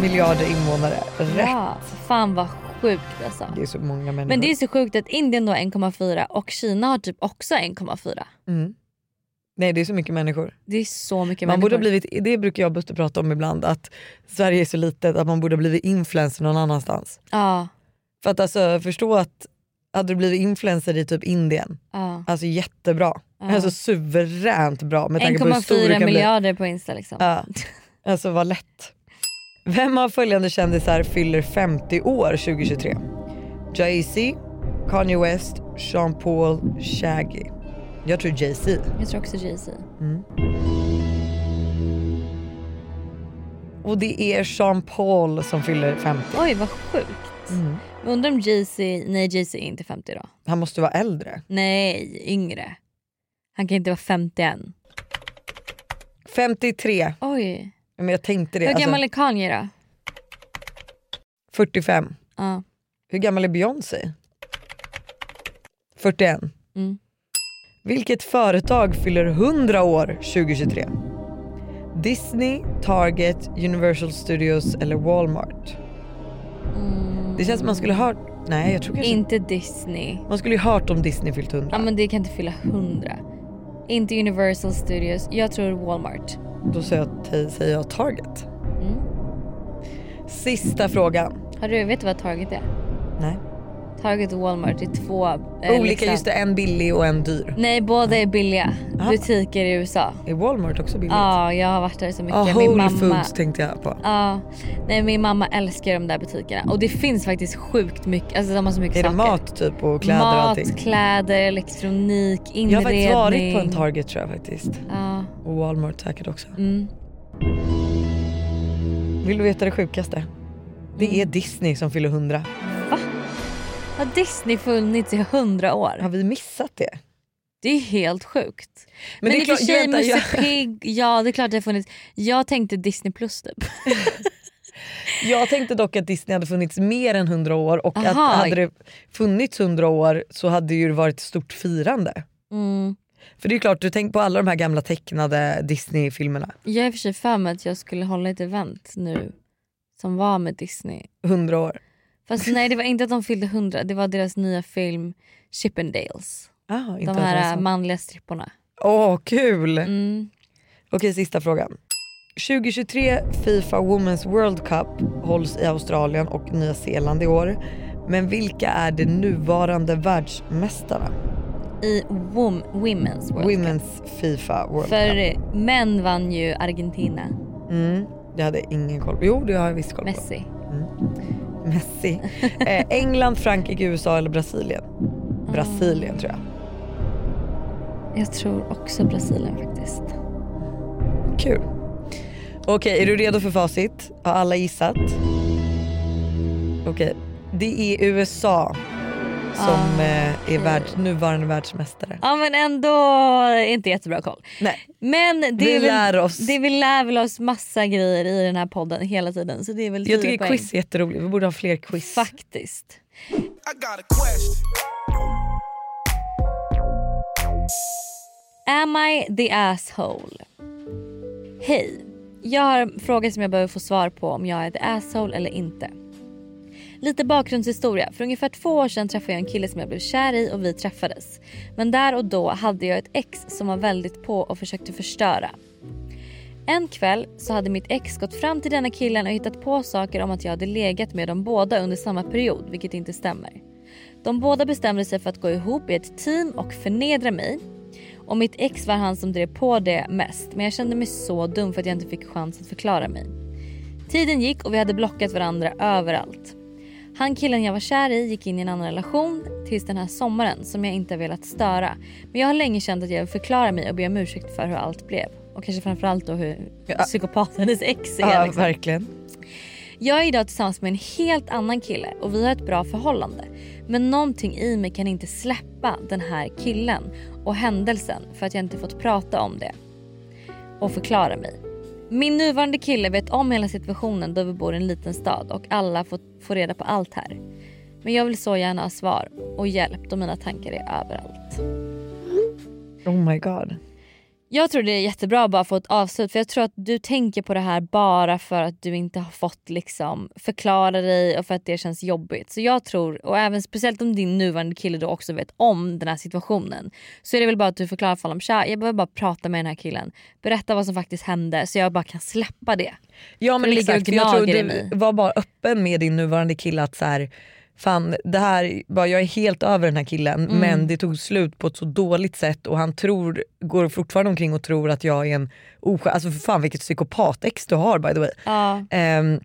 miljarder invånare. Rätt. Ja, fan vad sjukt alltså. Det är så många människor. Men det är så sjukt att Indien då har 1,4 och Kina har typ också 1,4. mm. Nej det är så mycket människor. Det är så mycket Man människor. borde ha blivit, det brukar jag och Buster prata om ibland, att Sverige är så litet att man borde ha blivit influencer någon annanstans. Ja, För att alltså förstå att hade du blivit influencer i typ Indien, ja. alltså jättebra. Ja. Alltså suveränt bra med tanke på hur stor du 1,4 kan bli. miljarder på Insta liksom. Ja, alltså vad lätt. Vem av följande kändisar fyller 50 år 2023? Jay-Z, Kanye West, Sean Paul, Shaggy. Jag tror Jay-Z. Jag tror också Jay-Z. Mm. Och det är Sean Paul som fyller 50. Oj vad sjukt. Mm. Undrar om Jay-Z, nej Jay-Z är inte 50 då. Han måste vara äldre. Nej, yngre. Han kan inte vara 51. 53. Oj. Men jag tänkte det. Hur Alltså, gammal är Kanye då? 45. Ja. Hur gammal är Beyoncé? 41. Mm. Vilket företag fyller 100 år 2023? Disney, Target, Universal Studios eller Walmart? Det känns som man skulle hört... Nej jag tror kanske... Inte Disney. Man skulle ju hört om Disney fyllt 100. Ja men det kan inte fylla 100. Inte Universal Studios. Jag tror Walmart. Då säger jag, säger jag Target. Mm. Sista frågan. Har du, vet du vad Target är? Nej. Target och Walmart är två... eh, Olika, liksom- just det, en billig och en dyr. Nej båda är billiga Aha. butiker i USA. Är Walmart också billigt? Ja jag har varit där så mycket. Min Whole mamma, Foods tänkte jag på. Ja, nej min mamma älskar de där butikerna och det finns faktiskt sjukt mycket, alltså de har så mycket Är det saker. mat typ och kläder och Mat, allting? kläder, elektronik, Jag inredning. har faktiskt varit på en Target tror jag faktiskt. Ja. Och Walmart säkert också. Mm. Vill du veta det sjukaste? Det Mm. är Disney som fyller 100. Har Disney funnits i hundra år? Har vi missat det? Det är helt sjukt. Men Men, det är klart- vänta, Musse jag- Pigg, ja det är klart det har funnits. Jag tänkte Disney plus typ. Jag tänkte dock att Disney hade funnits mer än 100 år och att Aha. hade det funnits 100 år så hade ju det varit ett stort firande. Mm. För det är klart, du tänker på alla de här gamla tecknade Disney-filmerna. Jag är för sig för mig att jag skulle hålla ett event nu som var med Disney. 100 år. Fast nej det var inte att de fyllde 100, det var deras nya film Chippendales. Ah, inte de här så. manliga stripporna. Åh kul! Mm. Okej sista frågan. 2023 Fifa Women's World Cup hålls i Australien och Nya Zeeland i år. Men vilka är de nuvarande världsmästarna? I wom- Women's World Women's Fifa World Cup. För män vann ju Argentina. Mm, det hade ingen koll på. Jo det har jag visst koll på. Messi. Messi. Eh, England, Frankrike, USA eller Brasilien? Brasilien tror jag. Jag tror också Brasilien faktiskt. Kul. Okej, är du redo för facit? Har alla gissat? Okej, det är USA som Ah, eh, är världs, nuvarande världsmästare. Ja men ändå inte jättebra koll. Nej. Men det, Vi väl, lär oss. det vi lär väl oss massa grejer i den här podden hela tiden. Så det är väl Jag 10 tycker poäng. quiz är jätteroligt, vi borde ha fler quiz. Faktiskt. Am I the asshole? Hej. Jag har en fråga som jag behöver få svar på om jag är the asshole eller inte. Lite bakgrundshistoria. För ungefär två år sedan träffade jag en kille som jag blev kär i och vi träffades. Men där och då hade jag ett ex som var väldigt på och försökte förstöra. En kväll så hade mitt ex gått fram till denna killen och hittat på saker om att jag hade legat med dem båda under samma period, vilket inte stämmer. De båda bestämde sig för att gå ihop i ett team och förnedra mig. Och mitt ex var han som drev på det mest men jag kände mig så dum för att jag inte fick chans att förklara mig. Tiden gick och vi hade blockat varandra överallt. Han killen jag var kär i gick in i en annan relation tills den här sommaren som jag inte har velat störa. Men jag har länge känt att jag vill förklara mig och be om ursäkt för hur allt blev. Och kanske framförallt då hur psykopat hennes ex är. Ja, liksom. verkligen. Jag är idag tillsammans med en helt annan kille och vi har ett bra förhållande. Men någonting i mig kan inte släppa den här killen och händelsen för att jag inte fått prata om det. Och förklara mig. Min nuvarande kille vet om hela situationen då vi bor i en liten stad och alla får, får reda på allt här. Men jag vill så gärna ha svar och hjälp då mina tankar är överallt. Oh my god. Jag tror det är jättebra att bara få ett avslut för jag tror att du tänker på det här bara för att du inte har fått liksom förklara dig och för att det känns jobbigt. Så jag tror, och även speciellt om din nuvarande kille då också vet om den här situationen. Så är det väl bara att du förklarar för honom, tja jag behöver bara prata med den här killen. Berätta vad som faktiskt hände så jag bara kan släppa det. Ja men exakt, jag tror du var bara öppen med din nuvarande kille att så här, fan det här, bara, jag är helt över den här killen Mm. men det tog slut på ett så dåligt sätt och han tror, går fortfarande omkring och tror att jag är en oskön, alltså för fan vilket psykopatex du har by the way. Ja. Ehm,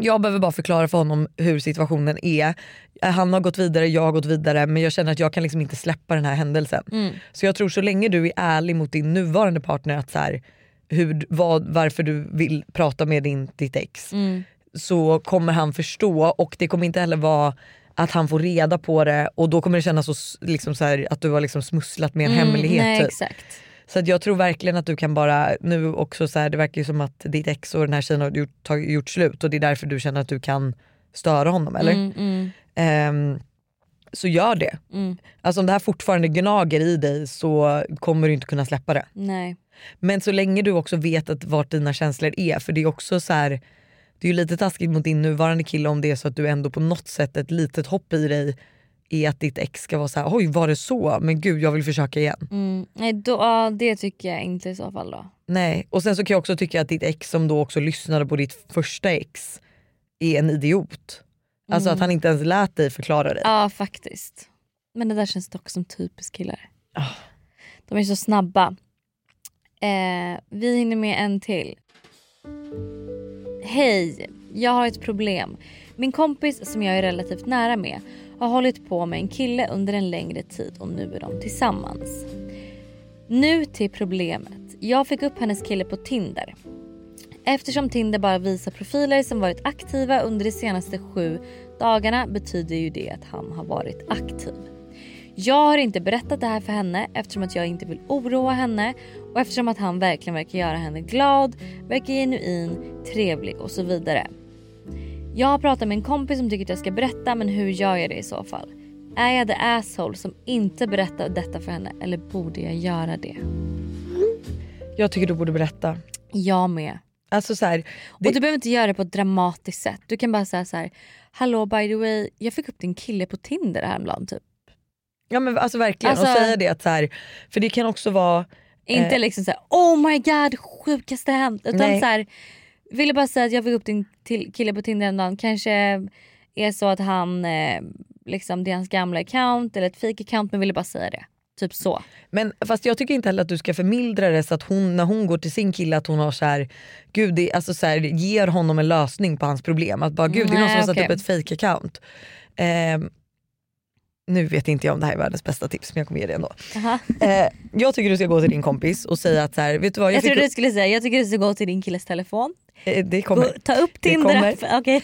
jag behöver bara förklara för honom hur situationen är. Han har gått vidare, jag har gått vidare men jag känner att jag kan liksom inte släppa den här händelsen. Mm. Så jag tror så länge du är ärlig mot din nuvarande partner att så här, hur, vad, varför du vill prata med din, ditt ex Mm. Så kommer han förstå och det kommer inte heller vara att han får reda på det och då kommer det kännas så, liksom så här, att du har liksom smusslat med en Mm, hemlighet. nej, typ. exakt. Så att jag tror verkligen att du kan bara, nu också så här, det verkar ju som att ditt ex och den här tjejen har gjort, gjort slut och det är därför du känner att du kan störa honom eller? Mm, mm, Ehm, så gör det. mm. Alltså om det här fortfarande gnager i dig så kommer du inte kunna släppa det. Nej. Men så länge du också vet att vart dina känslor är, för det är också så här, det är ju lite taskigt mot din nuvarande kille om det är så att du ändå på något sätt, ett litet hopp i dig är att ditt ex ska vara så här: oj var det så? Men gud jag vill försöka igen. Mm. Nej då, ja, det tycker jag inte i så fall då. Nej, och sen så kan jag också tycka att ditt ex som då också lyssnade på ditt första ex är en idiot. Alltså Mm. att han inte ens lät dig förklara dig. Ja faktiskt. Men det där känns dock som typiskt killar. Ah. De är så snabba. Eh, vi hinner med en till. Hej, jag har ett problem. Min kompis som jag är relativt nära med har hållit på med en kille under en längre tid och nu är de tillsammans. Nu till problemet. Jag fick upp hennes kille på Tinder. Eftersom Tinder bara visar profiler som varit aktiva under de senaste sju dagarna betyder ju det att han har varit aktiv. Jag har inte berättat det här för henne eftersom att jag inte vill oroa henne och eftersom att han verkligen verkar göra henne glad, verkar genuin, trevlig och så vidare. Jag har pratat med en kompis som tycker att jag ska berätta men hur gör jag det i så fall? Är jag the asshole som inte berättar detta för henne eller borde jag göra det? Jag tycker du borde berätta. Jag med. Alltså så här, Och du behöver inte göra det på ett dramatiskt sätt. Du kan bara säga så här: Hallå by the way, jag fick upp din kille på Tinder häromdagen typ. Ja men alltså verkligen Alltså- och säga det att så här, för det kan också vara Inte eh, liksom såhär oh my god sjukaste hänt. Utan Nej. så här, ville bara säga att jag fick upp din till kille på Tinder häromdagen. Kanske är så att han, eh, liksom det är hans gamla account eller ett fake account men ville bara säga det. Typ så. Men fast jag tycker inte heller att du ska förmildra det så att hon när hon går till sin kille att hon har så här, gud det, alltså så här, ger honom en lösning på hans problem. Att bara gud det är någon som har satt upp ett fake account. Ehm, nu vet inte jag om det här är världens bästa tips men jag kommer ge det ändå. Aha. Eh, jag tycker du ska gå till din kompis och säga att så här, vet du vad jag, Jag, trodde du skulle säga jag tycker du ska gå till din killes telefon. eh, det kommer. Gå, ta upp Tinder. Okej.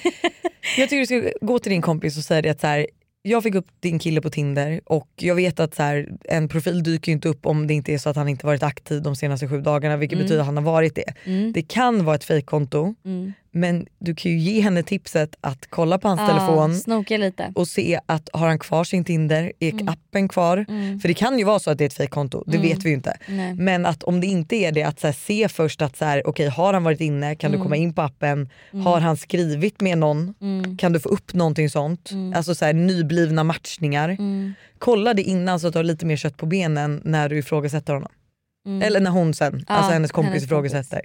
Jag tycker du ska gå till din kompis och säga det att så här, jag fick upp din kille på Tinder och jag vet att så här, en profil dyker inte upp om det inte är så att han inte varit aktiv de senaste sju dagarna vilket Mm. betyder att han har varit det. Mm. Det kan vara ett fejkkonto Mm. Men du kan ju ge henne tipset att kolla på hans Ja, telefon Snoka lite. och se att har han kvar sin Tinder, är Mm. appen kvar? Mm. För det kan ju vara så att det är ett fejkkonto, det Mm. vet vi ju inte. Nej. Men att om det inte är det, att här, se först att så här, okej har han varit inne, kan Mm. du komma in på appen? Mm. Har han skrivit med någon? Mm. Kan du få upp någonting sånt? Mm. Alltså så här, nyblivna matchningar. Mm. Kolla det innan så att du har lite mer kött på benen när du ifrågasätter honom. Mm. Eller när hon sen, Ja, alltså hennes kompis hennes ifrågasätter.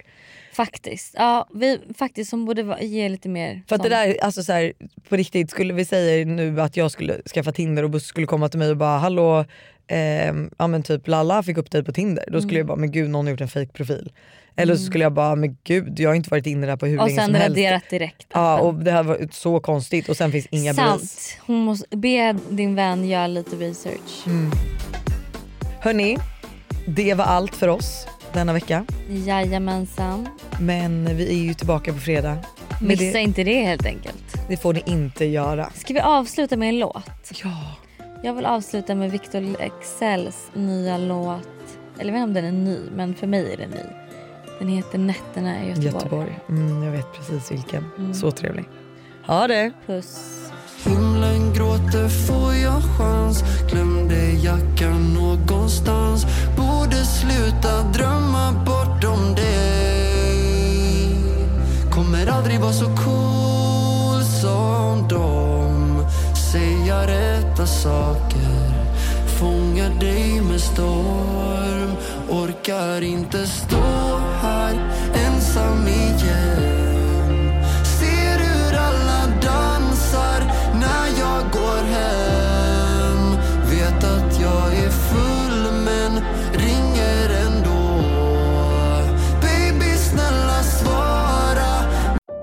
Faktiskt. Ja, vi, faktiskt som borde va- ge lite mer För att det där, alltså så här, på riktigt, skulle vi säga nu att jag skulle skaffa Tinder och Buss skulle komma till mig och bara hallå, ehm, ja men typ Lalla fick upp dig på Tinder. Då skulle Mm. jag bara men gud någon har gjort en fake profil. Eller så Mm. skulle jag bara men gud jag har inte varit inne där på hur Och länge sen som helst. raderat direkt. Ja och det här var så konstigt och sen finns inga Sant. bevis. Hon måste be din vän göra lite research. Mm. Hörni, det var allt för oss denna vecka. Jajamensan. Men vi är ju tillbaka på fredag. Med Missa det, inte det helt enkelt. det får ni inte göra. Ska vi avsluta med en låt? Ja. Jag vill avsluta med Victor Excells nya låt. Eller jag vet inte om den är ny, men för mig är den ny. Den heter Nätterna i Göteborg. Göteborg. Mm, jag vet precis vilken. Mm. Så trevlig. Ha det! Puss. Himlen gråter, får jag chans? Glömde jackan någonstans Borde sluta drömma bortom dig Kommer aldrig vara så cool som dem. Säga rätta saker Fånga dig med storm. Orkar inte stå här ensam igen. Ser hur alla dansar när jag går hem?